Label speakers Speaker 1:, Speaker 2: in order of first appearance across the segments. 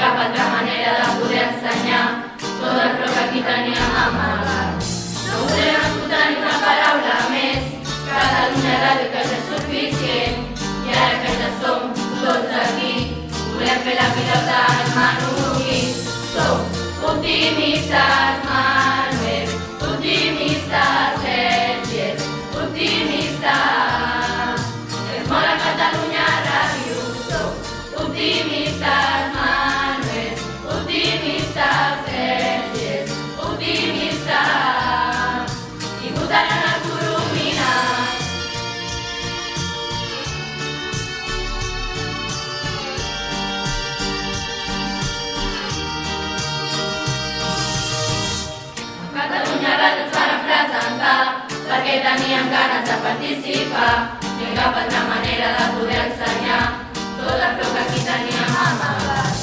Speaker 1: cap altra manera de poder ensenyar tot el flow que aquí teníem amagat. No podem escoltar ni una paraula més, Catalunya Ràdio que ja és suficient, i ara que ja som tots aquí, volem fer la pilota al Manuqui. Som optimistes, Manuel, perquè teníem ganes de participar i cap altra manera de poder ensenyar tot el que aquí teníem amagat.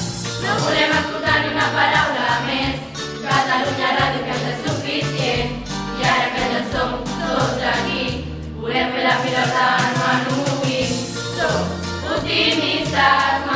Speaker 1: No volem escoltar ni una paraula més, Catalunya Ràdio que és suficient i ara que ja som tots aquí volem fer la pilota no anul·lis. Som optimistes,